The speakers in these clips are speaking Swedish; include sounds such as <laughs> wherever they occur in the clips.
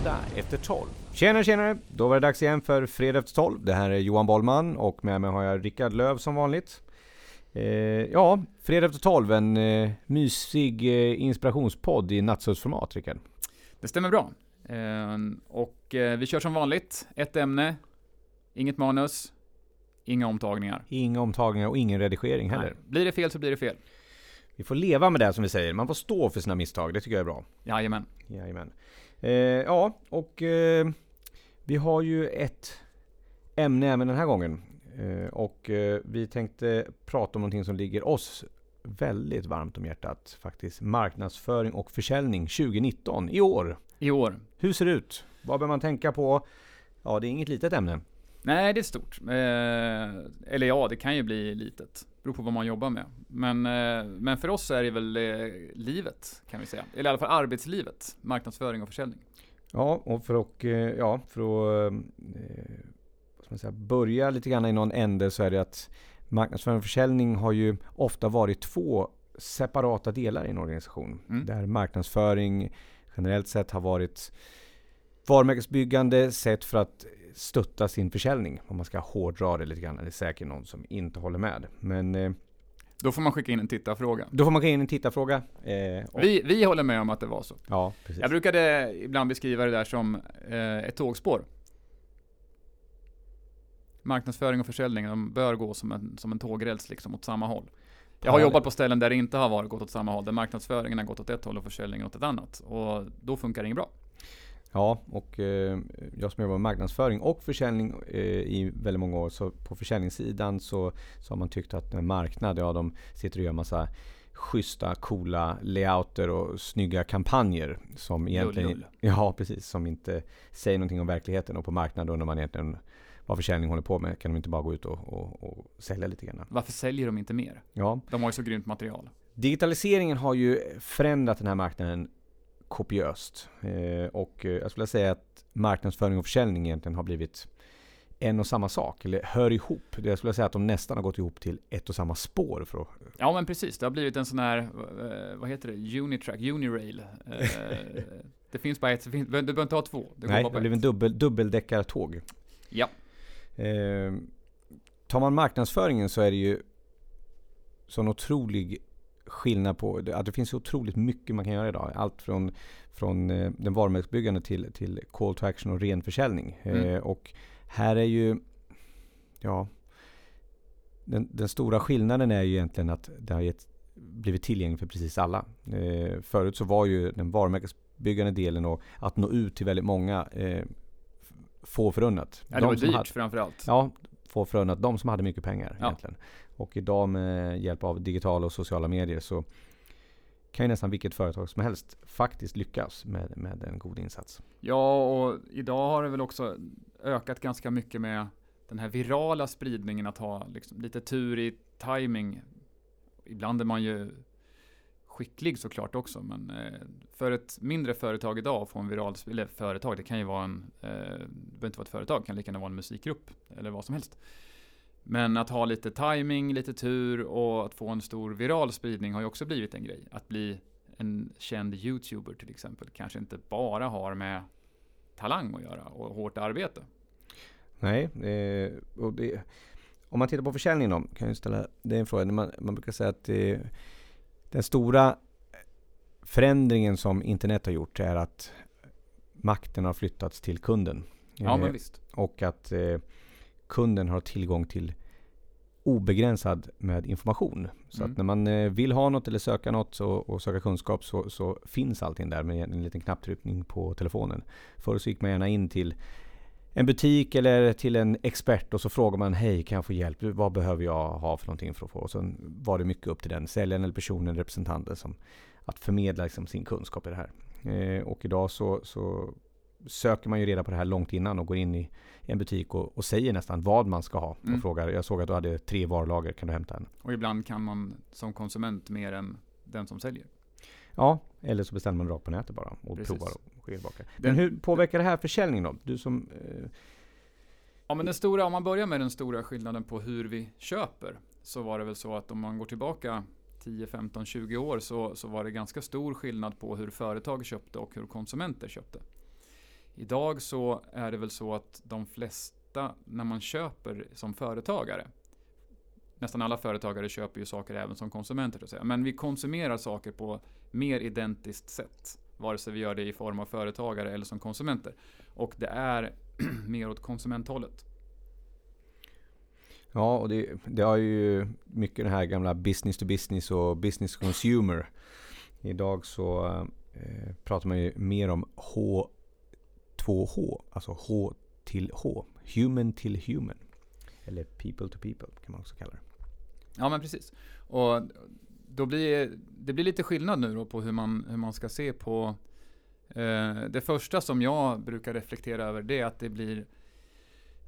Fredag efter 12. Tjena tjenare! Då var det dags igen för Fredag efter 12. Det här är Johan Bollman och med mig har jag Rickard Löv som vanligt. Eh, ja, Fredag efter 12, en eh, mysig eh, inspirationspodd i nattsudsformat, Rickard. Det stämmer bra. Eh, och eh, vi kör som vanligt, ett ämne, inget manus, inga omtagningar. Inga omtagningar och ingen redigering heller. Nej. Blir det fel så blir det fel. Vi får leva med det som vi säger. Man får stå för sina misstag. Det tycker jag är bra. Jajamän. Jajamän. Eh, ja, och eh, vi har ju ett ämne även den här gången. Eh, och eh, vi tänkte prata om någonting som ligger oss väldigt varmt om hjärtat. Faktiskt marknadsföring och försäljning 2019, i år. I år. Hur ser det ut? Vad bör man tänka på? Ja, det är inget litet ämne. Nej, det är stort. Eh, eller ja, det kan ju bli litet. Beror på vad man jobbar med. Men, eh, men för oss är det väl eh, livet, kan vi säga. Eller i alla fall arbetslivet. Marknadsföring och försäljning. Ja, och för att, eh, ja, för att eh, vad ska man säga, börja lite grann i någon ände så är det att marknadsföring och försäljning har ju ofta varit två separata delar i en organisation. Mm. Där marknadsföring generellt sett har varit varumärkesbyggande sätt för att stötta sin försäljning. Om man ska hårdra det lite grann. Det är säkert någon som inte håller med. Men eh, Då får man skicka in en tittarfråga. då får man gå in en tittarfråga. Eh, och, Vi, vi håller med om att det var så. ja, precis. Jag brukade ibland beskriva det där som eh, ett tågspår. Marknadsföring och försäljning, de bör gå som en, som en tågräls liksom åt samma håll. Jag har jobbat på ställen där det inte har varit gått åt samma håll, där marknadsföringen har gått åt ett håll och försäljningen åt ett annat. Och då funkar det inget bra. Ja, och eh, jag som jobbar med marknadsföring och försäljning eh, i väldigt många år, så på försäljningssidan så, så har man tyckt att en marknad, ja de sitter och gör massa schyssta, coola layouter och snygga kampanjer som egentligen, lull. <laughs> ja precis, som inte säger någonting om verkligheten och på marknaden undrar man egentligen vad försäljning håller på med. Kan de inte bara gå ut och, och, och sälja lite grann? Varför säljer de inte mer? Ja, De har ju så grymt material. Digitaliseringen har ju förändrat den här marknaden kopiöst. Eh, och eh, jag skulle säga att marknadsföring och försäljning egentligen har blivit en och samma sak, eller hör ihop. Jag skulle säga att de nästan har gått ihop till ett och samma spår. För att, Ja men precis, det har blivit en sån här, eh, vad heter det, Unitrack, Unirail. <laughs> Det finns bara ett, du behöver inte ha två. Det nej, bara det blev en dubbel, dubbeldäckartåg. Ja. Eh, tar man marknadsföringen så är det ju sån otrolig skillnad på att det finns otroligt mycket man kan göra idag. Allt från, från eh, den varumärkesbyggande till, till call to action och ren försäljning. Mm. Eh, och här är ju, ja, den, den stora skillnaden är ju egentligen att det har gett, blivit tillgängligt för precis alla. Eh, förut så var ju den varumärkesbyggande delen och att nå ut till väldigt många eh, få förunnat. Ja, det var som dyrt hade- framförallt. Ja, få förunnat de som hade mycket pengar Ja. egentligen. Och idag med hjälp av digitala och sociala medier så kan ju nästan vilket företag som helst faktiskt lyckas med, med en god insats. Ja, och idag har det väl också ökat ganska mycket med den här virala spridningen att ha liksom lite tur i timing. Ibland är man ju skicklig såklart också, men eh, för ett mindre företag idag att få en viral, eller företag, det kan ju vara en, eh, det behöver inte vara ett företag, det kan lika gärna vara en musikgrupp eller vad som helst. Men att ha lite timing, lite tur och att få en stor viral spridning har ju också blivit en grej. Att bli en känd YouTuber till exempel kanske inte bara har med talang att göra och hårt arbete. Nej, eh, och det, om man tittar på försäljning då, kan jag ställa det är en fråga. Man, man brukar säga att det, den stora förändringen som internet har gjort är att makten har flyttats till kunden. Ja, Eh, men visst. och att eh, kunden har tillgång till obegränsad med information. Så Mm. att när man eh, vill ha något eller söka något så, och söka kunskap så, så finns allting där med en liten knapptryckning på telefonen. Förr så gick man gärna in till en butik eller till en expert och så frågar man Hej, kan jag få hjälp? Vad behöver jag ha för någonting för att få? Och sen var det mycket upp till den säljaren eller personen, representanten som att förmedla liksom sin kunskap i det här. Eh, och idag så, så söker man ju reda på det här långt innan och går in i en butik och, och säger nästan vad man ska ha. Mm. Och frågar, jag såg att du hade tre varulager, kan du hämta en? Och ibland kan man som konsument mer än den som säljer. Ja, eller så beställer man rakt på nätet bara och Precis. provar och tillbaka. Men hur påverkar det här försäljningen då? Du som... Eh, Ja men den stora, om man börjar med den stora skillnaden på hur vi köper. Så var det väl så att om man går tillbaka 10, 15, 20 år så, så var det ganska stor skillnad på hur företag köpte och hur konsumenter köpte idag så är det väl så att de flesta, när man köper som företagare, nästan alla företagare köper ju saker även som konsumenter, säga. men vi konsumerar saker på mer identiskt sätt, vare sig vi gör det i form av företagare eller som konsumenter. Och det är <clears throat> mer åt konsumenthållet. Ja, och det, det har ju mycket den här gamla business to business och business consumer. Idag så eh, pratar man ju mer om H2H, alltså H till H. Human till human. Eller people to people kan man också kalla det. Ja, men precis. Och då blir det blir lite skillnad nu då på hur man, hur man ska se på eh, det första som jag brukar reflektera över det är att det blir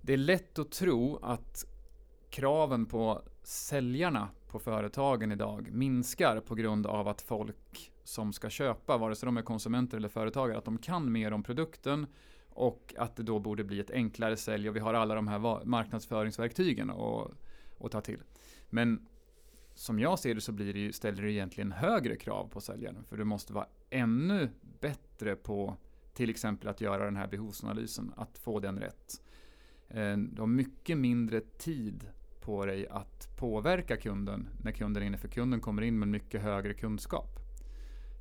det är lätt att tro att kraven på säljarna på företagen idag minskar på grund av att folk som ska köpa, vare sig de är konsumenter eller företagare, att de kan mer om produkten och att det då borde bli ett enklare sälj och vi har alla de här marknadsföringsverktygen att, att ta till. Men som jag ser det så blir det ju, ställer det egentligen högre krav på säljaren. För du måste vara ännu bättre på till exempel att göra den här behovsanalysen, att få den rätt. Eh, du har mycket mindre tid på dig att påverka kunden när kunden är inne, för kunden kommer in med mycket högre kunskap.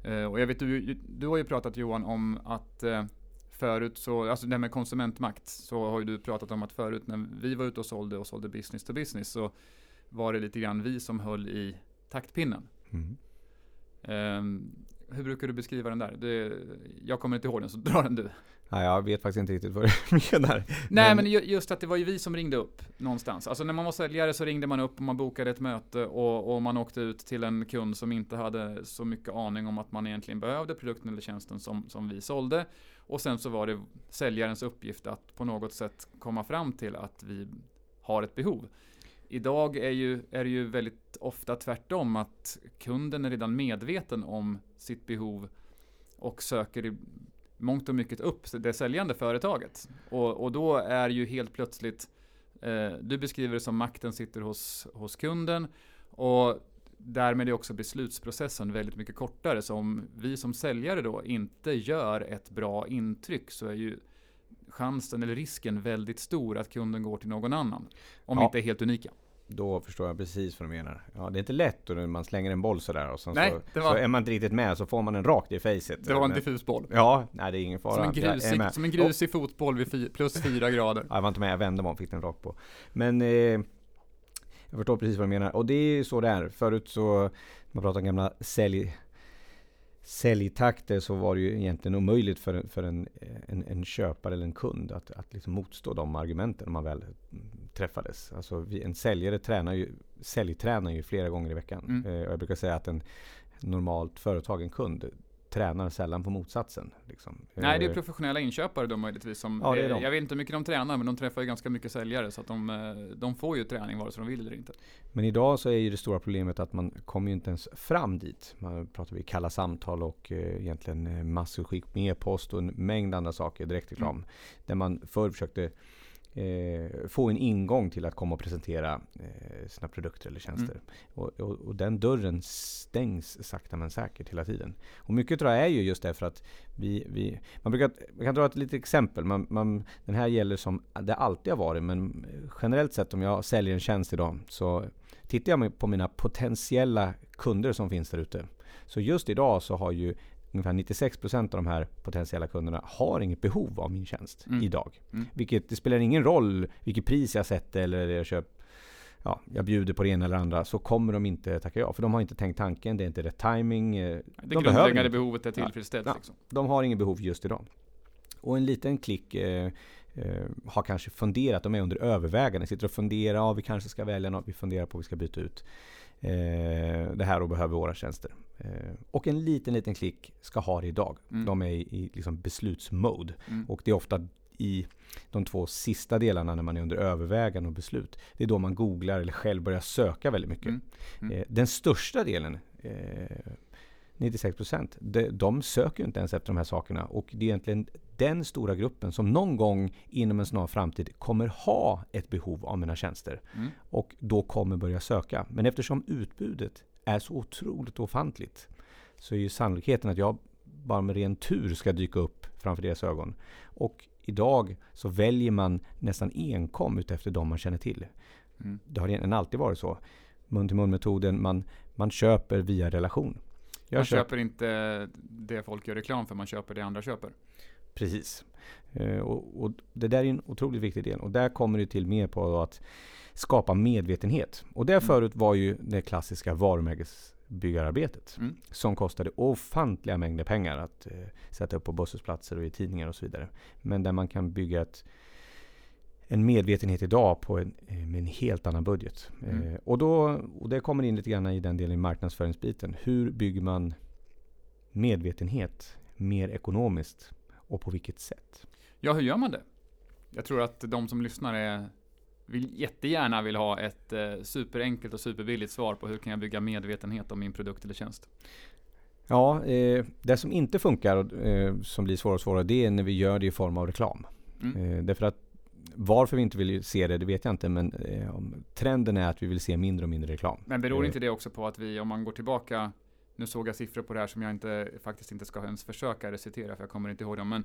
Eh, och jag vet, du, du har ju pratat Johan om att eh, förut så, alltså det här med konsumentmakt, så har ju du pratat om att förut när vi var ute och sålde och sålde business to business så var det lite grann vi som höll i taktpinnen. Mm. Um, hur brukar du beskriva den där? Det, jag kommer inte ihåg den, så <laughs> dra den du. Nej, jag vet faktiskt inte riktigt vad du <laughs> menar. Nej, men, men just att det var ju vi som ringde upp någonstans. Alltså när man var säljare så ringde man upp och man bokade ett möte och, och man åkte ut till en kund som inte hade så mycket aning om att man egentligen behövde produkten eller tjänsten som, som vi sålde. Och sen så var det säljarens uppgift att på något sätt komma fram till att vi har ett behov. Idag är, ju, är det ju väldigt ofta tvärtom att kunden är redan medveten om sitt behov och söker i mångt och mycket upp det säljande företaget. Och, och då är ju helt plötsligt, eh, du beskriver det som makten sitter hos, hos kunden och därmed är också beslutsprocessen väldigt mycket kortare. Så om vi som säljare då inte gör ett bra intryck så är ju chansen eller risken väldigt stor att kunden går till någon annan. Om ja. vi inte är helt unika. Då förstår jag precis vad du menar. Ja, det är inte lätt när man slänger en boll sådär och sen nej, så, var... så är man inte riktigt med så får man en rakt i facet. Det var en diffus boll. Ja, nej det är ingen fara. Som en grusig, som en grusig oh. fotboll vid plus fyra grader. Ja, jag var inte med, jag vände mig om, fick den rakt på. Men eh, jag förstår precis vad du menar. Och det är ju så det är. Förut så, man pratar om gamla sälj säljtakter så var det ju egentligen omöjligt för, för en, en, en köpare eller en kund att, att liksom motstå de argumenten om man väl träffades. Alltså vi, en säljare tränar ju, säljtränar ju flera gånger i veckan. Mm. Eh, och jag brukar säga att en normalt företag, en kund, tränar sällan på motsatsen. Liksom. Nej, det är eh, professionella inköpare då möjligtvis. Som, ja, eh, jag vet inte hur mycket de tränar, men de träffar ju ganska mycket säljare. Så att de, eh, de får ju träning vare sig de vill eller inte. Men idag så är ju det stora problemet att man kommer ju inte ens fram dit. Man pratar vi kalla samtal och eh, egentligen massutskick med e-post och en mängd andra saker, direktreklam. Mm. Där man förr försökte eh, få en ingång till att komma och presentera eh, sina produkter eller tjänster. Mm. Och, och, och, den dörren stängs sakta men säkert hela tiden. Och mycket tror jag är ju just därför att vi, vi man, brukar, man kan dra ett litet exempel. Man, man, den här gäller som det alltid har varit, men generellt sett om jag säljer en tjänst idag så tittar jag på mina potentiella kunder som finns där ute. Så just idag så har ju ungefär 96% av de här potentiella kunderna har inget behov av min tjänst mm. idag. Mm. Vilket, det spelar ingen roll vilket pris jag sätter eller jag köper ja, jag bjuder på det ena eller andra så kommer de inte tacka ja. För de har inte tänkt tanken, det är inte rätt timing. Eh, det de grundläggande behovet är tillfredsställt. Ja, liksom. De har inget behov just idag. Och en liten klick eh, eh, har kanske funderat, de är under övervägande, sitter och funderar, ja, vi kanske ska välja något, vi funderar på att vi ska byta ut det här och behöver våra tjänster. Eh, och en liten, liten klick ska ha det idag. Mm. De är i, i liksom beslutsmode. Mm. Och det är ofta i de två sista delarna när man är under övervägande och beslut. Det är då man googlar eller själv börjar söka väldigt mycket. Mm. mm. Eh, den största delen, eh, 96 procent, de, söker inte ens efter de här sakerna. Och det är egentligen den stora gruppen som någon gång inom en snar framtid kommer ha ett behov av mina tjänster. Mm. Och då kommer börja söka. Men eftersom utbudet är så otroligt ofantligt så är ju sannolikheten att jag bara med ren tur ska dyka upp framför deras ögon. Och idag så väljer man nästan enkom utefter de man känner till. Mm. Det har egentligen alltid varit så. Mun-till-mun-metoden, man, man köper via relation. Jag man köper inte det folk gör reklam för, man köper det andra köper. Precis. Eh, och, och, det där är en otroligt viktig del. Och där kommer det till mer på att skapa medvetenhet. Och det mm. förut var ju det klassiska varumärkesbyggararbetet. Mm. Som kostade ofantliga mängder pengar att eh, sätta upp på busshållplatser och i tidningar och så vidare. Men där man kan bygga ett, en medvetenhet idag på en, eh, med en helt annan budget. Mm. Eh, och, då, och det kommer in lite grann i den delen i marknadsföringsbiten. Hur bygger man medvetenhet mer ekonomiskt och på vilket sätt? Ja, hur gör man det? Jag tror att de som lyssnar är vill jättegärna vill ha ett eh, superenkelt och superbilligt svar på hur kan jag bygga medvetenhet om min produkt eller tjänst. Ja, eh, det som inte funkar, eh, som blir svårare och svårare, det är när vi gör det i form av reklam. Mm. Eh, därför att varför vi inte vill se det, det vet jag inte. Men eh, trenden är att vi vill se mindre och mindre reklam. Men beror eh. inte det också på att vi, om man går tillbaka, nu såg jag siffror på det här som jag inte, faktiskt inte ska ens försöka recitera, för jag kommer inte ihåg dem. Men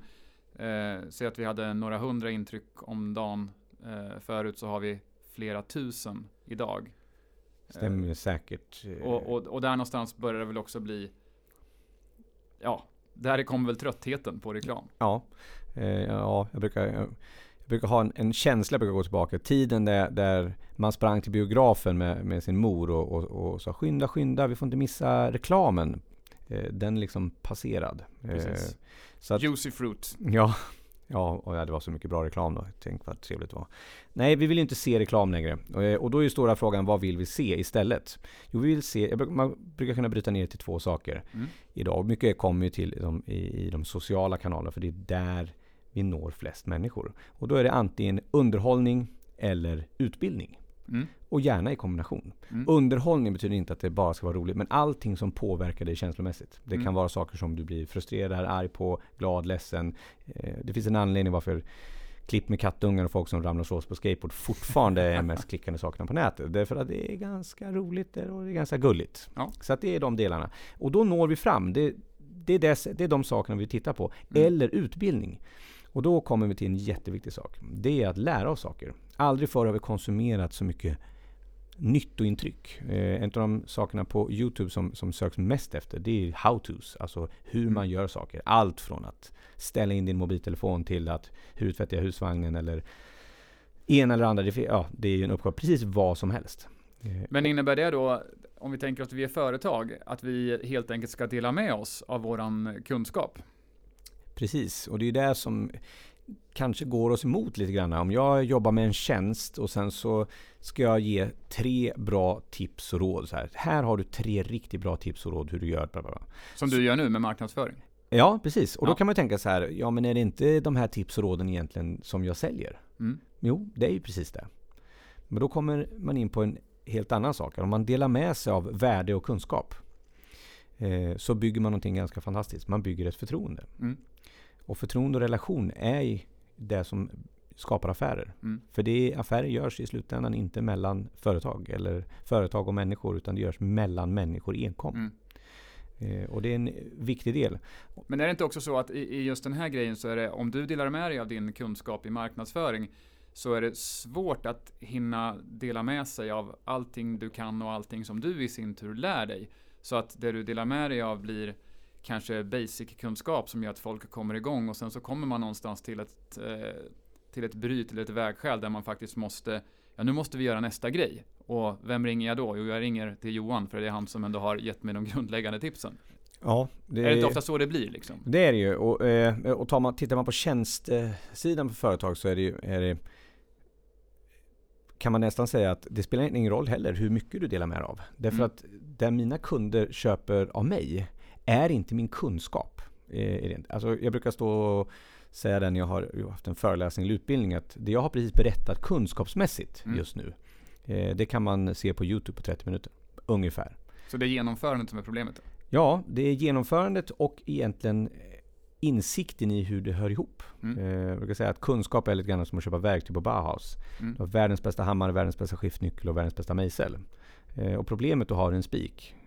eh, säg att vi hade några hundra intryck om dagen Eh, förut så har vi flera tusen idag. Stämmer eh, säkert. Och, och, och, där någonstans börjar det väl också bli Ja, där kommer väl tröttheten på reklam. Ja, eh, ja jag brukar jag, brukar ha en, en, känsla, jag brukar gå tillbaka. Tiden där, där man sprang till biografen med, med sin mor och, och, och sa skynda, skynda, vi får inte missa reklamen. Eh, den liksom passerad. Precis. Eh, så att, Juicy fruit. Ja, Ja, och det var så mycket bra reklam då. Tänk vad trevligt det var. Nej, vi vill inte se reklam längre. Eh, och då är ju stora frågan, vad vill vi se istället? Jo, vi vill se, man brukar kunna bryta ner till två saker mm. idag. Mycket kommer ju till de, i, i de sociala kanalerna, för det är där vi når flest människor. Och då är det antingen underhållning eller utbildning. Mm. Och gärna i kombination. Mm. Underhållning betyder inte att det bara ska vara roligt, men allting som påverkar dig känslomässigt. Det mm. kan vara saker som du blir frustrerad, arg på, glad, ledsen. Eh, det finns en anledning varför klipp med kattungar och folk som ramlar och slås på skateboard fortfarande är mest <laughs> klickande sakerna på nätet. Därför att det är ganska roligt och det är ganska gulligt. Ja. Så att det är de delarna. Och då når vi fram. Det, det, är, dess, det är de sakerna vi tittar på. Mm. Eller utbildning. Och då kommer vi till en jätteviktig sak. Det är att lära oss saker. Aldrig förr har vi konsumerat så mycket nyttointryck. Eh, en av de sakerna på Youtube som, som söks mest efter det är how-tos. Alltså hur mm. man gör saker. Allt från att ställa in din mobiltelefon till att hur tvättar jag husvagnen eller en eller andra. Det, ja, det är ju en uppgave. Precis vad som helst. Eh, Men innebär det då, om vi tänker att vi är företag, att vi helt enkelt ska dela med oss av våran kunskap? Precis, och det är det som kanske går oss emot lite grann. Om jag jobbar med en tjänst och sen så ska jag ge tre bra tips och råd. Så här, här har du tre riktigt bra tips och råd hur du gör. Bla bla bla. Som du gör nu med marknadsföring? Ja, precis. Och ja. då kan man tänka så här, ja men är det inte de här tips och råden egentligen som jag säljer? Mm. Jo, det är ju precis det. Men då kommer man in på en helt annan sak. Om man delar med sig av värde och kunskap eh, så bygger man någonting ganska fantastiskt. Man bygger ett förtroende. Mm. Och förtroende och relation är det som skapar affärer. Mm. För det affärer görs i slutändan inte mellan företag eller företag och människor utan det görs mellan människor enkom. Mm. Eh, och det är en viktig del. Men är det inte också så att i, i, just den här grejen så är det om du delar med dig av din kunskap i marknadsföring så är det svårt att hinna dela med sig av allting du kan och allting som du i sin tur lär dig. Så att det du delar med dig av blir kanske basic-kunskap som gör att folk kommer igång och sen så kommer man någonstans till ett, eh, till ett bryt, till ett vägskäl där man faktiskt måste, ja nu måste vi göra nästa grej. Och vem ringer jag då? Jo, jag ringer till Johan för det är han som ändå har gett mig de grundläggande tipsen. Ja, det är det inte ofta så det blir liksom? Det är det ju. Och, eh, och tar man, tittar man på tjänstsidan för företag så är det ju är det, kan man nästan säga att det spelar ingen roll heller hur mycket du delar med dig av. Därför mm. att det mina kunder köper av mig är inte min kunskap. Eh, alltså jag brukar stå och säga det när jag har haft en föreläsning eller utbildning att det jag har precis berättat kunskapsmässigt mm. just nu eh, det kan man se på Youtube på 30 minuter. Ungefär. Så det är genomförandet som är problemet? Ja, det är genomförandet och egentligen insikten i hur det hör ihop. Mm. Eh, jag brukar säga att kunskap är lite grann som att köpa verktyg på Bauhaus. Mm. Du har världens bästa hammare, världens bästa skiftnyckel och världens bästa mejsel. Och problemet du har en spik Eh,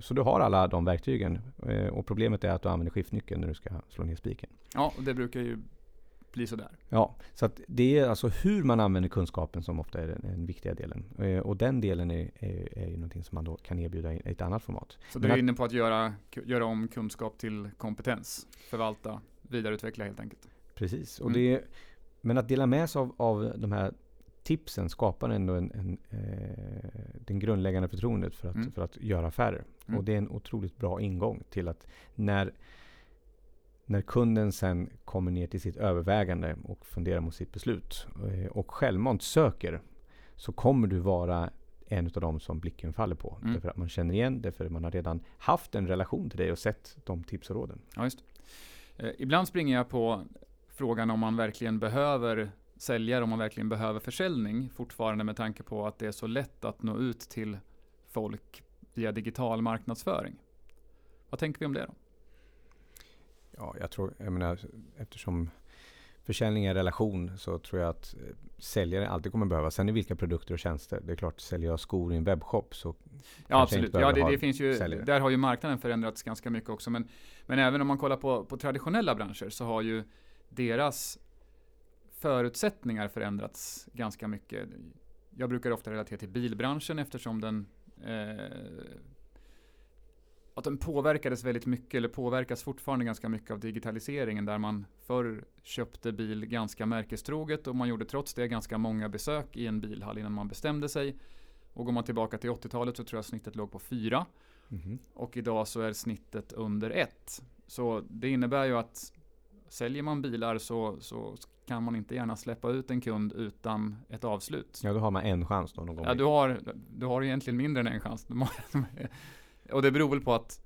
så du har alla de verktygen. Eh, och problemet är att du använder skiftnyckeln när du ska slå ner spiken. Ja, och det brukar ju bli sådär. Ja, så det är alltså hur man använder kunskapen som ofta är den, den viktiga delen. Eh, och den delen är, är, är ju någonting som man då kan erbjuda i ett annat format. Så du är inne på att göra, göra om kunskap till kompetens, förvalta, vidareutveckla helt enkelt. Precis, och mm. det, men att dela med sig av, av de här tipsen skapar ändå en, en eh, den grundläggande förtroendet för att, mm. för att göra affärer. Mm. Och det är en otroligt bra ingång till att när, när kunden sen kommer ner till sitt övervägande och funderar mot sitt beslut eh, och självmant söker så kommer du vara en av dem som blicken faller på. Mm. Därför att man känner igen det, för man har redan haft en relation till dig och sett de tips och råden. Ja, just. Eh, ibland springer jag på frågan om man verkligen behöver säljare, om man verkligen behöver försäljning, fortfarande med tanke på att det är så lätt att nå ut till folk via digital marknadsföring. Vad tänker vi om det då? Ja, jag tror, jag menar, eftersom försäljning är relation så tror jag att eh, säljare alltid kommer behöva. Sen i vilka produkter och tjänster. Det är klart, säljer jag skor i en webbshop så Ja absolut. Ja, det, det finns ju, där har ju marknaden förändrats ganska mycket också. Men, men även om man kollar på, på traditionella branscher så har ju deras förutsättningar förändrats ganska mycket. Jag brukar ofta relatera till bilbranschen eftersom den eh, att den påverkades väldigt mycket, eller påverkas fortfarande ganska mycket av digitaliseringen, där man förr köpte bil ganska märkestroget och man gjorde trots det ganska många besök i en bilhall innan man bestämde sig. Och går man tillbaka till 80-talet så tror jag snittet låg på fyra. Mm. Och idag så är snittet under ett. Så det innebär ju att säljer man bilar så, så kan man inte gärna släppa ut en kund utan ett avslut. Ja, då har man en chans då någon gång. Ja, du har, du har egentligen mindre än en chans. <laughs> Och det beror väl på att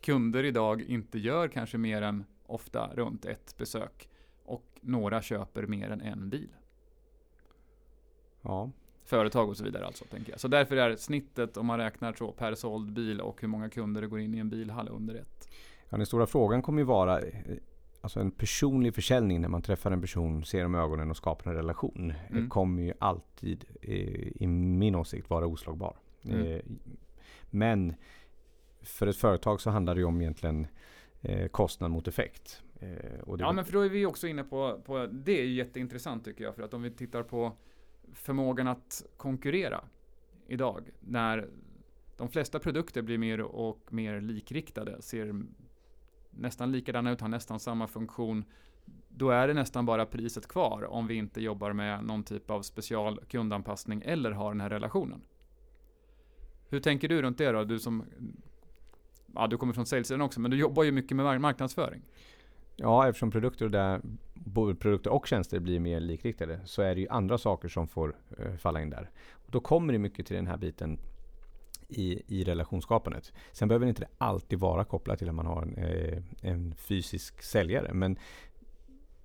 kunder idag inte gör kanske mer än ofta runt ett besök. Och några köper mer än en bil. Ja. Företag och så vidare alltså, tänker jag. Så därför är snittet, om man räknar så, per såld bil och hur många kunder det går in i en bilhall under ett. Ja, den stora frågan kommer ju vara alltså en personlig försäljning när man träffar en person, ser dem i ögonen och skapar en relation. Mm. kommer ju alltid, eh, i min åsikt, vara oslagbar. Mm. Eh, men för ett företag så handlar det ju om egentligen eh, kostnad mot effekt. ja, men för då är vi också inne på, på, det är jätteintressant tycker jag. För att om vi tittar på förmågan att konkurrera idag, när de flesta produkter blir mer och mer likriktade, ser nästan likadana ut, har nästan samma funktion. Då är det nästan bara priset kvar om vi inte jobbar med någon typ av special kundanpassning eller har den här relationen. Hur tänker du runt det då? Du som Ja, du kommer från säljsidan också, men du jobbar ju mycket med marknadsföring. Ja, eftersom produkter, där, både produkter och tjänster blir mer likriktade så är det ju andra saker som får eh, falla in där. Och då kommer det mycket till den här biten i, i relationsskapandet. Sen behöver det inte alltid vara kopplat till att man har en, eh, en fysisk säljare. Men,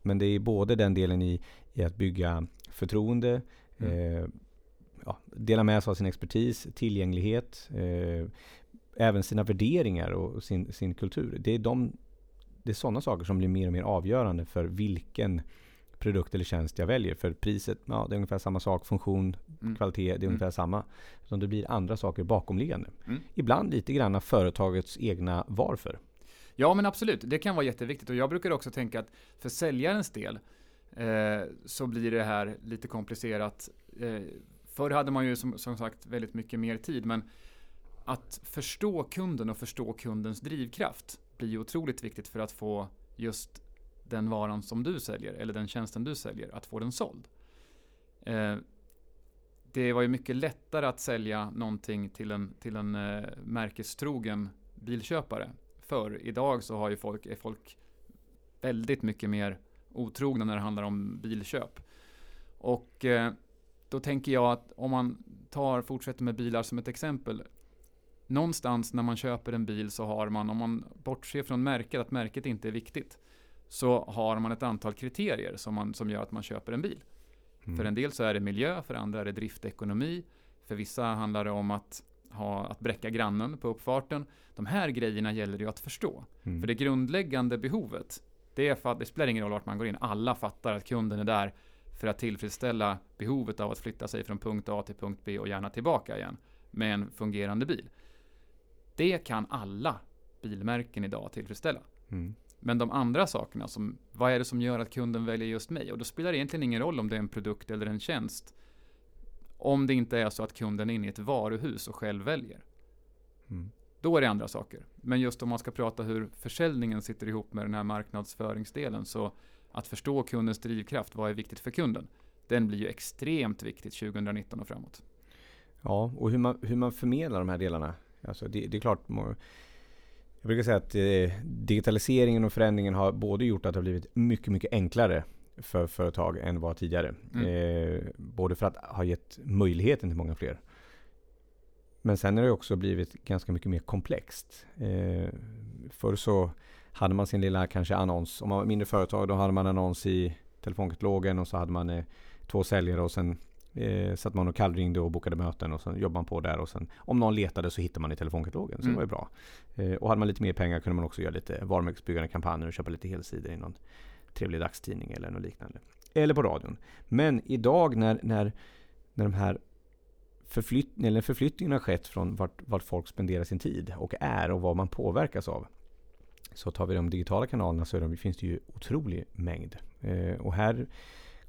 men det är både den delen i, i att bygga förtroende, mm. eh, ja, dela med sig av sin expertis, tillgänglighet, eh, även sina värderingar och sin, sin kultur. Det är, de, det är sådana saker som blir mer och mer avgörande för vilken produkt eller tjänst jag väljer. För priset, ja det är ungefär samma sak. Funktion, mm. kvalitet, det är mm. ungefär samma. Utan det blir andra saker bakomliggande. Mm. Ibland lite grann företagets egna varför. Ja men absolut, det kan vara jätteviktigt. Och jag brukar också tänka att för säljarens del eh, så blir det här lite komplicerat. Eh, förr hade man ju som, som sagt väldigt mycket mer tid. Men att förstå kunden och förstå kundens drivkraft blir otroligt viktigt för att få just den varan som du säljer eller den tjänsten du säljer, att få den såld. Eh, det var ju mycket lättare att sälja någonting till en, till en eh, märkestrogen bilköpare. För idag så har ju folk, är folk väldigt mycket mer otrogna när det handlar om bilköp. Och eh, då tänker jag att om man tar, fortsätter med bilar som ett exempel. Någonstans när man köper en bil så har man, om man bortser från märket, att märket inte är viktigt så har man ett antal kriterier som, man, som gör att man köper en bil. Mm. För en del så är det miljö, för andra är det driftekonomi. För vissa handlar det om att, ha, att bräcka grannen på uppfarten. De här grejerna gäller ju att förstå. Mm. För det grundläggande behovet, det, är för, det spelar ingen roll vart man går in. Alla fattar att kunden är där för att tillfredsställa behovet av att flytta sig från punkt A till punkt B och gärna tillbaka igen med en fungerande bil. Det kan alla bilmärken idag tillfredsställa. Mm. Men de andra sakerna, som, vad är det som gör att kunden väljer just mig? Och då spelar det egentligen ingen roll om det är en produkt eller en tjänst. Om det inte är så att kunden är inne i ett varuhus och själv väljer. Mm. Då är det andra saker. Men just om man ska prata hur försäljningen sitter ihop med den här marknadsföringsdelen. Så att förstå kundens drivkraft, vad är viktigt för kunden? Den blir ju extremt viktigt 2019 och framåt. Ja, och hur man, hur man förmedlar de här delarna. Alltså det, det är klart, jag brukar säga att eh, digitaliseringen och förändringen har både gjort att det har blivit mycket, mycket enklare för företag än vad tidigare. Mm. Eh, både för att ha gett möjligheten till många fler. Men sen har det också blivit ganska mycket mer komplext. Eh, förr så hade man sin lilla kanske annons. Om man var mindre företag då hade man annons i telefonkatalogen och så hade man eh, två säljare och sen eh, satt man och kallringde och bokade möten och sen jobbade man på där och sen om någon letade så hittade man i telefonkatalogen. Så Mm. det var ju bra. Eh, och hade man lite mer pengar kunde man också göra lite varumärkesbyggande kampanjer och köpa lite helsidor i någon trevlig dagstidning eller något liknande. Eller på radion. Men idag när, när, när de här förflytt, eller förflyttningen har skett från vart, vart folk spenderar sin tid och är och vad man påverkas av. Så tar vi de digitala kanalerna så är de, finns det ju otrolig mängd. Eh, och här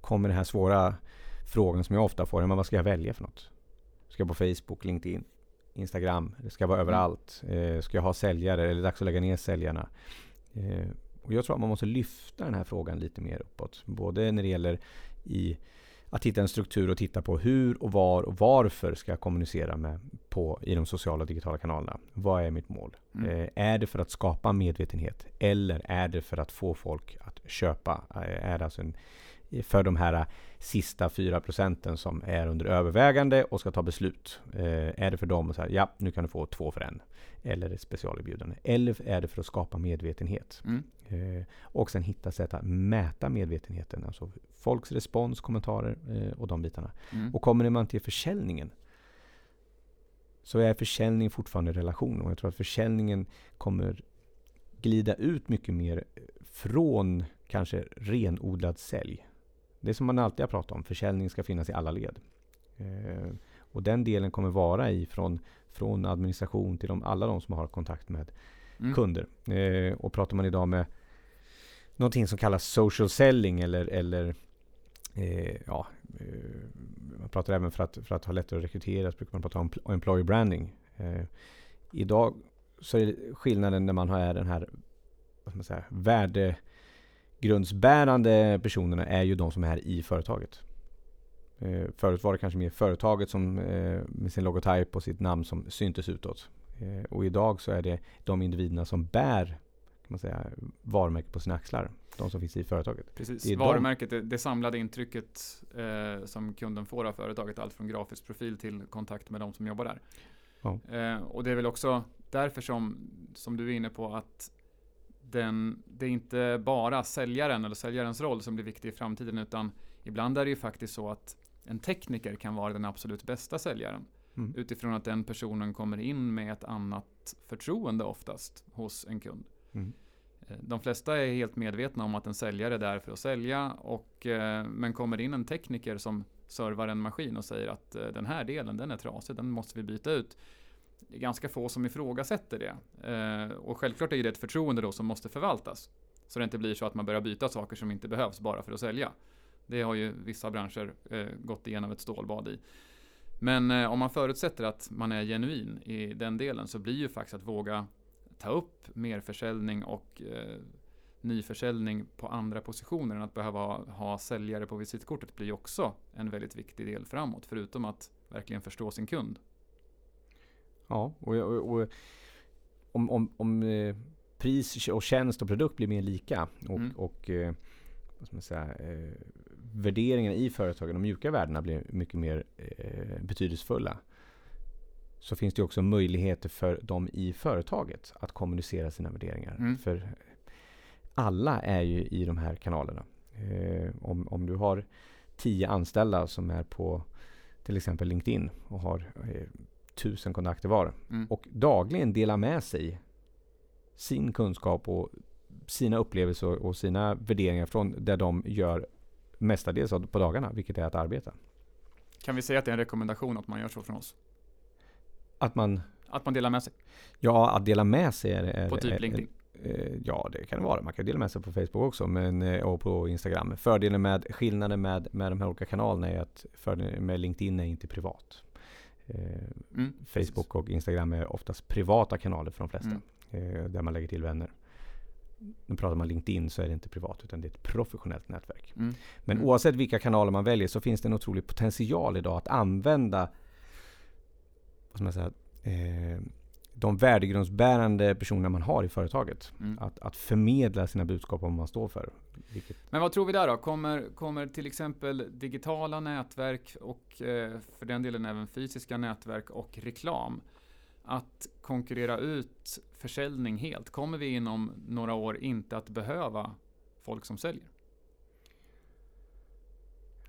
kommer den här svåra frågan som jag ofta får. Men vad ska jag välja för något? Ska jag på Facebook, LinkedIn, Instagram? Eller ska vara Mm. överallt? Eh, ska jag ha säljare? Eller är det dags att lägga ner säljarna? Eh, och jag tror att man måste lyfta den här frågan lite mer uppåt. Både när det gäller i att hitta en struktur och titta på hur och var och varför ska jag kommunicera med på, i de sociala och digitala kanalerna. Vad är mitt mål? Mm. Eh, är det för att skapa medvetenhet? Eller är det för att få folk att köpa? Eh, är det alltså en, för de här sista 4 procenten som är under övervägande och ska ta beslut? Eh, är det för dem att säga ja, nu kan du få två för en? Eller ett specialerbjudande? Eller är det för att skapa medvetenhet? Mm. Eh, och sen hitta sätt att mäta medvetenheten. Alltså folks respons, kommentarer eh, och de bitarna. Mm. Och kommer man till försäljningen så är försäljning fortfarande relation. Och jag tror att försäljningen kommer glida ut mycket mer från kanske renodlad sälj. Det som man alltid har pratat om, försäljning ska finnas i alla led. Eh, och den delen kommer vara i från, från administration till de, alla de som har kontakt med Mm. kunder. Eh, och pratar man idag med någonting som kallas social selling eller, eller eh, ja, eh, man pratar även för att, för att ha lättare att rekrytera så brukar man prata om pl- employer branding. Eh, idag så är skillnaden när man har den här vad man säga, värdegrundsbärande personerna är ju de som är i företaget. Eh, förut var det kanske mer företaget som eh, med sin logotyp och sitt namn som syntes utåt. Eh, och idag så är det de individerna som bär kan man säga, varumärket på sina axlar. De som finns i företaget. Precis, det är de- varumärket, det, det samlade intrycket eh, som kunden får av företaget, allt från grafisk profil till kontakt med de som jobbar där. Ja. Eh, och det är väl också därför som, som du är inne på, att den, det är inte bara säljaren eller säljarens roll som blir viktig i framtiden, utan ibland är det ju faktiskt så att en tekniker kan vara den absolut bästa säljaren. Mm. Utifrån att den personen kommer in med ett annat förtroende oftast hos en kund. Mm. Eh, De flesta är helt medvetna om att en säljare är där för att sälja, och, eh, men kommer in en tekniker som servar en maskin och säger att eh, den här delen den är trasig, den måste vi byta ut. Det är ganska få som ifrågasätter det. Eh, och självklart är det ett förtroende då som måste förvaltas. Så det inte blir så att man börjar byta saker som inte behövs bara för att sälja. Det har ju vissa branscher eh, gått igenom ett stålbad i. Men eh, om man förutsätter att man är genuin i den delen så blir ju faktiskt att våga ta upp mer försäljning och eh, nyförsäljning på andra positioner än att behöva ha, ha säljare på visitkortet blir ju också en väldigt viktig del framåt. Förutom att verkligen förstå sin kund. Ja, och, och, och om, om, om eh, pris och tjänst och produkt blir mer lika och, Mm. och eh, vad ska man säga, eh, värderingarna i företagen, de mjuka värdena blir mycket mer eh, betydelsefulla. Så finns det också möjligheter för dem i företaget att kommunicera sina värderingar. Mm. För alla är ju i de här kanalerna. Om, om du har tio anställda som är på till exempel LinkedIn och har tusen kontakter var Mm. och dagligen delar med sig sin kunskap och sina upplevelser och sina värderingar från där de gör mestadels på dagarna, vilket är att arbeta. Kan vi säga att det är en rekommendation att man gör så från oss? Att man, Att man delar med sig? Ja, att dela med sig är... på typ är, LinkedIn? Är, ja, det kan det vara. Man kan dela med sig på Facebook också men, eh, och på Instagram. Fördelen med skillnaden med, med de här olika kanalerna är att fördelen med LinkedIn är inte privat. Mm, Facebook precis. och Instagram är oftast privata kanaler för de flesta. Mm. Där man lägger till vänner nu pratar man LinkedIn så är det inte privat utan det är ett professionellt nätverk. Mm. Men mm. oavsett vilka kanaler man väljer så finns det en otrolig potential idag att använda vad ska man säga, eh, de värdegrundsbärande personer man har i företaget. Mm. Att, att förmedla sina budskap om vad man står för. Vilket... Men vad tror vi där då? Kommer, kommer till exempel digitala nätverk och eh, för den delen även fysiska nätverk och reklam att konkurrera ut försäljning helt? Kommer vi inom några år inte att behöva folk som säljer?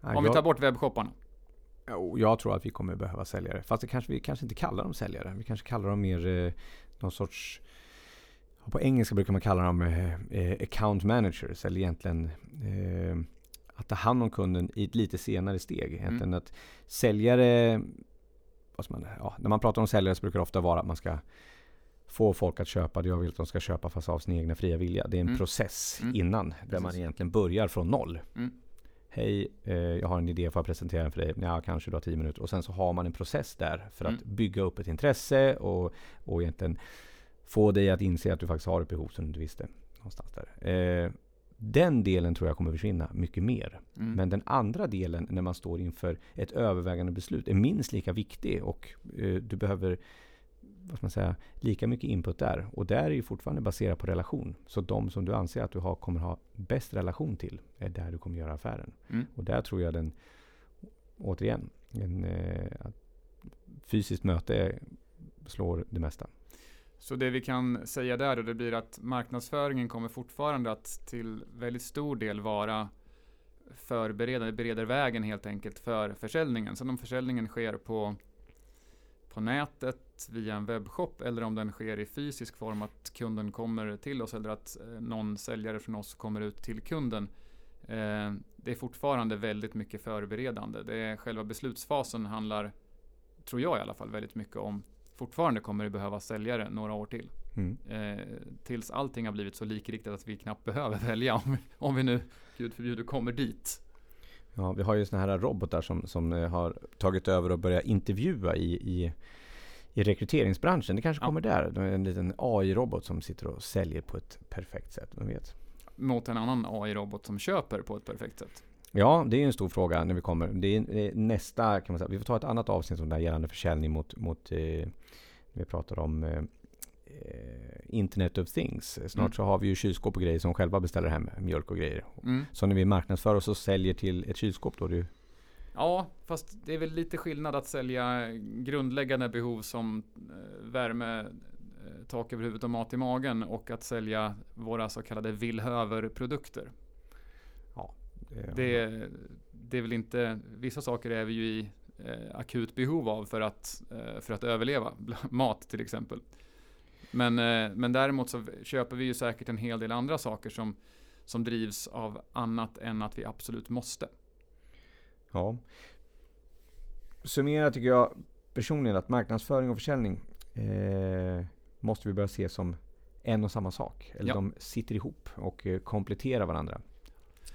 Om vi tar bort webbshopparna. Jag tror att vi kommer behöva säljare. Fast det kanske, vi kanske inte kallar dem säljare. Vi kanske kallar dem mer eh, någon sorts på engelska brukar man kalla dem eh, eh, account managers eller egentligen eh, att ta hand om kunden i ett lite senare steg. Egentligen mm. att säljare man, ja, när man pratar om säljare så brukar det ofta vara att man ska få folk att köpa det jag vill att de ska köpa fast av sin egna fria vilja. Det är en mm. process mm. innan där Precis. man egentligen börjar från noll. Mm. Hej, eh, jag har en idé för att presentera den för dig. Ja, kanske du har tio minuter. Och sen så har man en process där för att mm. bygga upp ett intresse och, och egentligen få dig att inse att du faktiskt har ett behov som du inte visste. Någonstans där. Eh, den delen tror jag kommer försvinna mycket mer. Mm. Men den andra delen när man står inför ett övervägande beslut är minst lika viktig och eh, du behöver vad ska man säga, lika mycket input där. Och där är ju fortfarande baserat på relation. Så de som du anser att du har, kommer ha bäst relation till är där du kommer göra affären. Mm. Och där tror jag den, återigen, en, eh, fysiskt möte slår det mesta. Så det vi kan säga där då, det blir att marknadsföringen kommer fortfarande att till väldigt stor del vara förberedande, bereder vägen helt enkelt för försäljningen. Sen om försäljningen sker på, på nätet via en webbshop eller om den sker i fysisk form, att kunden kommer till oss eller att eh, någon säljare från oss kommer ut till kunden. Eh, det är fortfarande väldigt mycket förberedande. Det är själva beslutsfasen handlar, tror jag i alla fall, väldigt mycket om fortfarande kommer det behöva säljare några år till. Mm. Eh, tills allting har blivit så likriktat att vi knappt behöver välja om, om vi nu, gud förbjude, kommer dit. Ja, vi har ju sådana här robotar som, som eh, har tagit över och börjat intervjua i, i, i rekryteringsbranschen. Det kanske kommer ja. där. En liten AI-robot som sitter och säljer på ett perfekt sätt. Vem vet? Mot en annan AI-robot som köper på ett perfekt sätt. Ja, det är en stor fråga när vi kommer. Det är, nästa, kan man säga. Vi får ta ett annat avsnitt om det här gällande försäljning mot, mot eh, vi pratar om eh, eh, Internet of Things. Snart mm. så har vi ju kylskåp och grejer som själva beställer hem mjölk och grejer. Mm. Så när vi marknadsför oss och säljer till ett kylskåp då? Du... Ja, fast det är väl lite skillnad att sälja grundläggande behov som eh, värme, eh, tak över huvudet och mat i magen och att sälja våra så kallade villhöver-produkter. Det, det, det är väl inte, vissa saker är vi ju i eh, akut behov av för att, eh, för att överleva. <laughs> Mat till exempel. Men, eh, men däremot så köper vi ju säkert en hel del andra saker som, som drivs av annat än att vi absolut måste. Ja. Summera tycker jag personligen att marknadsföring och försäljning eh, måste vi börja se som en och samma sak. Eller ja. de sitter ihop och eh, kompletterar varandra.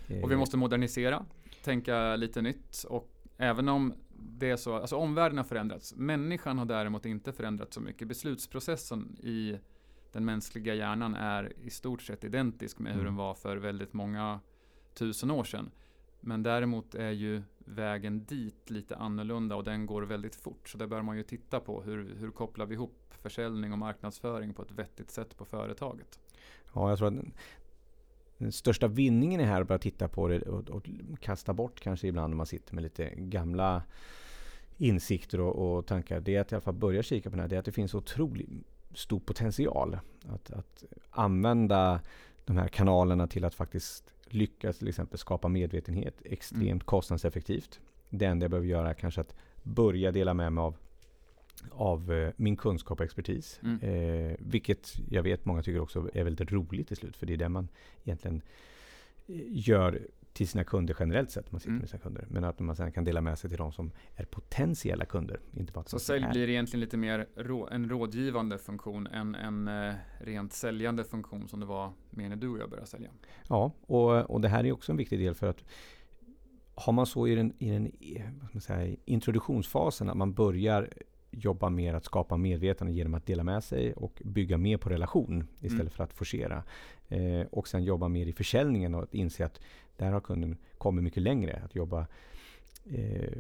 Och vi eh. måste modernisera, tänka lite nytt och även om det är så, alltså omvärlden har förändrats. Människan har däremot inte förändrats så mycket. Beslutsprocessen i den mänskliga hjärnan är i stort sett identisk med hur mm. den var för väldigt många tusen år sedan. Men däremot är ju vägen dit lite annorlunda och den går väldigt fort. Så där bör man ju titta på hur, hur kopplar vi ihop försäljning och marknadsföring på ett vettigt sätt på företaget. Ja, jag tror att den största vinningen är här att börja titta på det och, och kasta bort kanske ibland när man sitter med lite gamla insikter och, och, tankar. Det är att i alla fall börja kika på det här. Det är att det finns otroligt stor potential att, att använda de här kanalerna till att faktiskt lyckas till exempel skapa medvetenhet extremt mm. kostnadseffektivt. Det enda jag behöver göra är kanske att börja dela med mig av av eh, min kunskap och expertis. Mm. Eh, vilket jag vet många tycker också är väldigt roligt till slut. För det är det man egentligen eh, gör till sina kunder generellt sett, man sitter Mm. med sina kunder. Men att man sen kan dela med sig till de som är potentiella kunder. Inte bara Så sälj blir egentligen lite mer rå, en rådgivande funktion än en eh, rent säljande funktion som det var mer när du och jag började sälja. Ja, och, och det här är också en viktig del för att har man så i den, i den säga, introduktionsfasen att man börjar jobba mer att skapa medvetande genom att dela med sig och bygga mer på relation istället Mm. för att forcera. Eh, och sen jobba mer i försäljningen och att inse att där har kunden kommit mycket längre. Att jobba eh,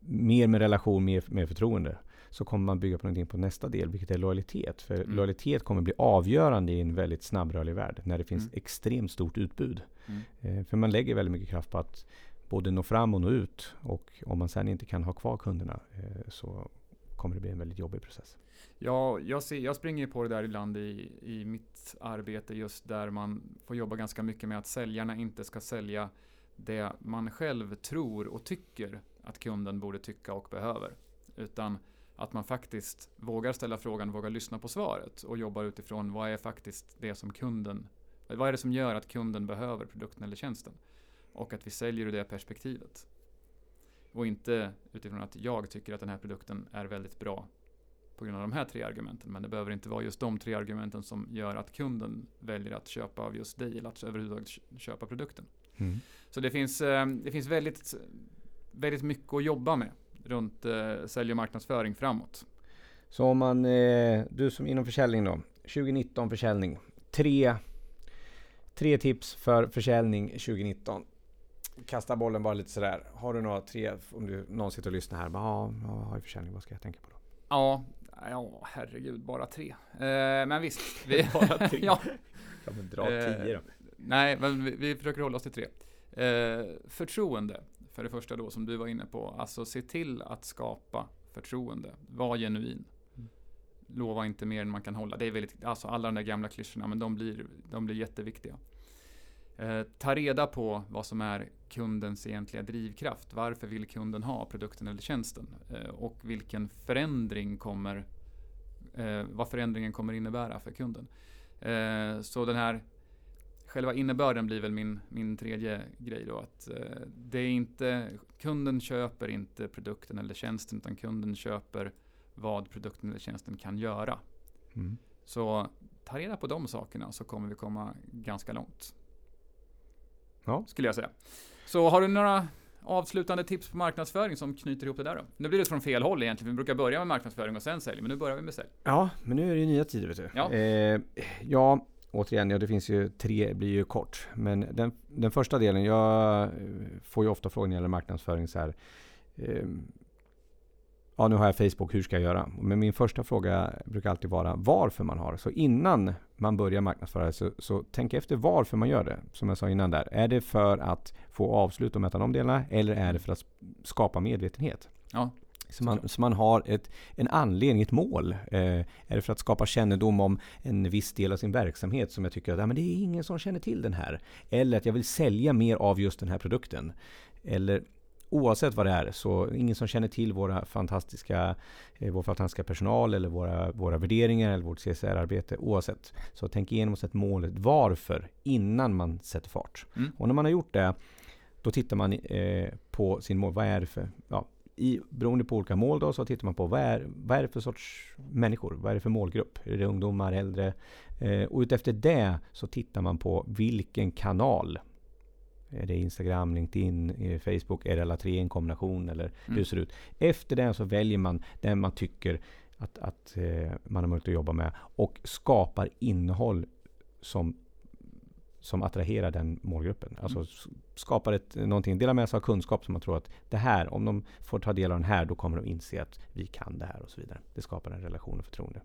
mer med relation, mer med förtroende. Så kommer man bygga på någonting på nästa del, vilket är lojalitet. För Mm. lojalitet kommer bli avgörande i en väldigt snabbrörlig värld, när det finns Mm. extremt stort utbud. Mm. Eh, För man lägger väldigt mycket kraft på att både nå fram och nå ut. Och om man sen inte kan ha kvar kunderna eh, så kommer det bli en väldigt jobbig process. Ja, jag, ser, jag springer på det där ibland i, i mitt arbete just där man får jobba ganska mycket med att säljarna inte ska sälja det man själv tror och tycker att kunden borde tycka och behöver. Utan att man faktiskt vågar ställa frågan, vågar lyssna på svaret och jobbar utifrån vad är faktiskt det som kunden, vad är det som gör att kunden behöver produkten eller tjänsten? Och att vi säljer ur det perspektivet. Och inte utifrån att jag tycker att den här produkten är väldigt bra på grund av de här tre argumenten. Men det behöver inte vara just de tre argumenten som gör att kunden väljer att köpa av just dig eller att överhuvudtaget kö- köpa produkten. Så det finns, eh, det finns väldigt, väldigt mycket att jobba med runt eh, sälj och marknadsföring framåt. Så om man, eh, du som inom försäljning då, 2019 försäljning. Tre, tre tips för försäljning 2019. Kasta bollen bara lite sådär. Har du några tre, om du någon sitter och lyssnar här. Bara, ja, jag har ju försäljning, vad ska jag tänka på då? Ja, ja herregud, bara tre. Eh, men visst. <laughs> Vi, Bara tre? <laughs> ja, Ja men dra Eh, tio då. nej, men vi, vi försöker hålla oss till tre. Eh, förtroende, för det första då, som du var inne på. Alltså se till att skapa förtroende. Var genuin. Mm. Lova inte mer än man kan hålla. Det är väldigt, alltså alla de där gamla klyschorna, men de blir, de blir jätteviktiga. Eh, ta reda på vad som är kundens egentliga drivkraft. Varför vill kunden ha produkten eller tjänsten? Eh, och vilken förändring kommer, eh, vad förändringen kommer innebära för kunden. Så den här Själva innebörden blir väl min, min tredje grej då. Att det är inte, kunden köper inte produkten eller tjänsten utan kunden köper vad produkten eller tjänsten kan göra. Mm. Så ta reda på de sakerna så kommer vi komma ganska långt. Ja. Skulle jag säga. Så har du några avslutande tips på marknadsföring som knyter ihop det där då? Nu blir det från fel håll egentligen. Vi brukar börja med marknadsföring och sen sälj. Men nu börjar vi med sälj. Ja, men nu är det ju nya tider vet du. Ja. Eh, ja, återigen, ja, det finns ju tre, blir ju kort. Men den, den första delen, jag får ju ofta frågor när det gäller marknadsföring så här. Eh, ja, nu har jag Facebook, hur ska jag göra? Men min första fråga brukar alltid vara varför man har det. Så innan man börjar marknadsföra så, så tänk efter varför man gör det. Som jag sa innan där. Är det för att få avslut och mäta de delarna? Eller är det för att skapa medvetenhet? Ja, Så man, så man har ett, en anledning, ett mål. Eh, är det för att skapa kännedom om en viss del av sin verksamhet som jag tycker att ja, men det är ingen som känner till den här. Eller att jag vill sälja mer av just den här produkten. Eller oavsett vad det är, så ingen som känner till våra fantastiska, eh, vår fantastiska personal eller våra, våra värderingar eller vårt CSR-arbete. Oavsett. Så tänk igenom och sätt målet varför innan man sätter fart. Mm. Och när man har gjort det, då tittar man eh, på sin mål. Vad är det för, ja, i, beroende på olika mål då, så tittar man på vad är, vad är det för sorts människor? Vad är det för målgrupp? Är det ungdomar, äldre? Eh, och utefter det så tittar man på vilken kanal. Är det Instagram, LinkedIn, eh, Facebook? Är det alla tre i en kombination? Eller hur Mm. ser det ut? Efter det så väljer man den man tycker att, att eh, man har möjlighet att jobba med och skapar innehåll som som attraherar den målgruppen. Alltså Mm. skapar ett, någonting, delar med sig av kunskap som man tror att det här, om de får ta del av den här, då kommer de inse att vi kan det här och så vidare. Det skapar en relation och förtroende.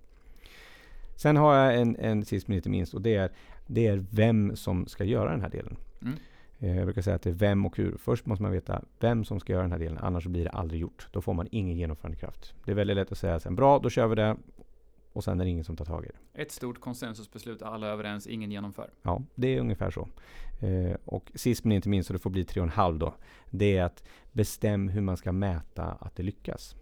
Sen har jag en, en sist men inte minst och det är, det är vem som ska göra den här delen. Mm. Eh, Jag brukar säga att det är vem och hur. Först måste man veta vem som ska göra den här delen, annars blir det aldrig gjort. Då får man ingen genomförandekraft. Det är väldigt lätt att säga sen, bra, då kör vi det. Och sen är det ingen som tar tag i det. Ett stort konsensusbeslut, alla överens, ingen genomför. Ja, det är ungefär så. Eh, och sist men inte minst, så det får bli tre och en halv då. Det är att bestäm hur man ska mäta att det lyckas.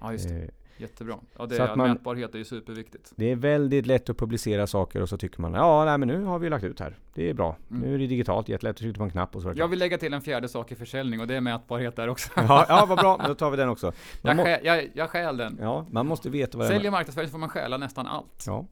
Ja, just det. Jättebra. Ja, det, Så att man- mätbarhet är ju superviktigt. Det är väldigt lätt att publicera saker och så tycker man ja, nej, men nu har vi lagt ut här. Det är bra. Mm. Nu är det digitalt, jättelätt att trycka på en knapp och så Jag vill lägga till en fjärde sak i försäljning och det är mätbarhet där också. ja, ja, vad bra. Då tar vi den också. Man Jag, stjäl, jag, jag stjäl den. ja, man måste veta vad det är. Säljer marknadsföring får man stjäla nästan allt. Ja.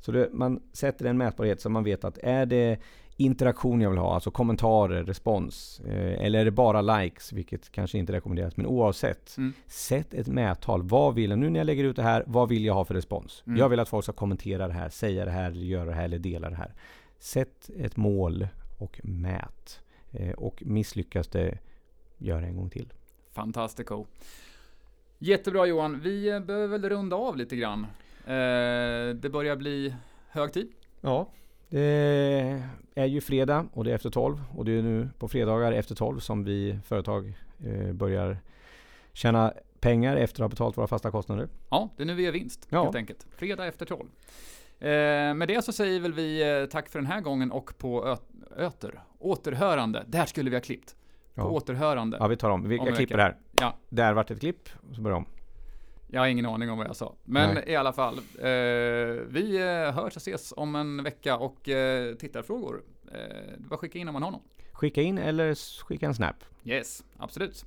Så det, man sätter en mätbarhet så man vet att är det interaktion jag vill ha, alltså kommentarer, respons, eh, eller är det bara likes, vilket kanske inte rekommenderas, men oavsett. Mm. Sätt ett mättal. Vad vill jag, nu när jag lägger ut det här, vad vill jag ha för respons? Mm. Jag vill att folk ska kommentera det här, säga det här, göra det här, eller dela det här. Sätt ett mål och mät. Eh, och misslyckas det, gör det en gång till. Fantastico. Jättebra Johan. Vi eh, behöver väl runda av lite grann. Eh, det börjar bli hög tid. Ja, det är ju fredag och det är efter 12 och det är nu på fredagar efter 12 som vi företag eh, börjar tjäna pengar efter att ha betalt våra fasta kostnader. Ja, det är nu vi gör vinst Ja. helt enkelt. Fredag efter 12. Eh, med det så säger väl vi eh, tack för den här gången och på öter. Återhörande. Där skulle vi ha klippt. På Ja. återhörande. Ja, vi tar om. Vi, Om jag klipper där. Ja. Där vart ett klipp, så börjar om. Jag har ingen aning om vad jag sa. Men Nej. i alla fall. Eh, vi eh, hörs och ses om en vecka och eh, tittarfrågor. Eh, bara skicka in om man har någon. Skicka in eller skicka en snap. Yes, absolut.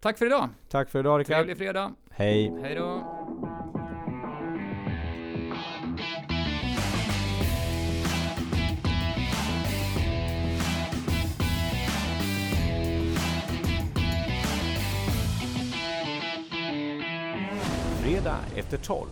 Tack för idag. Tack för idag Rickard. Trevlig fredag. Hej. Hej då. Fredag efter 12.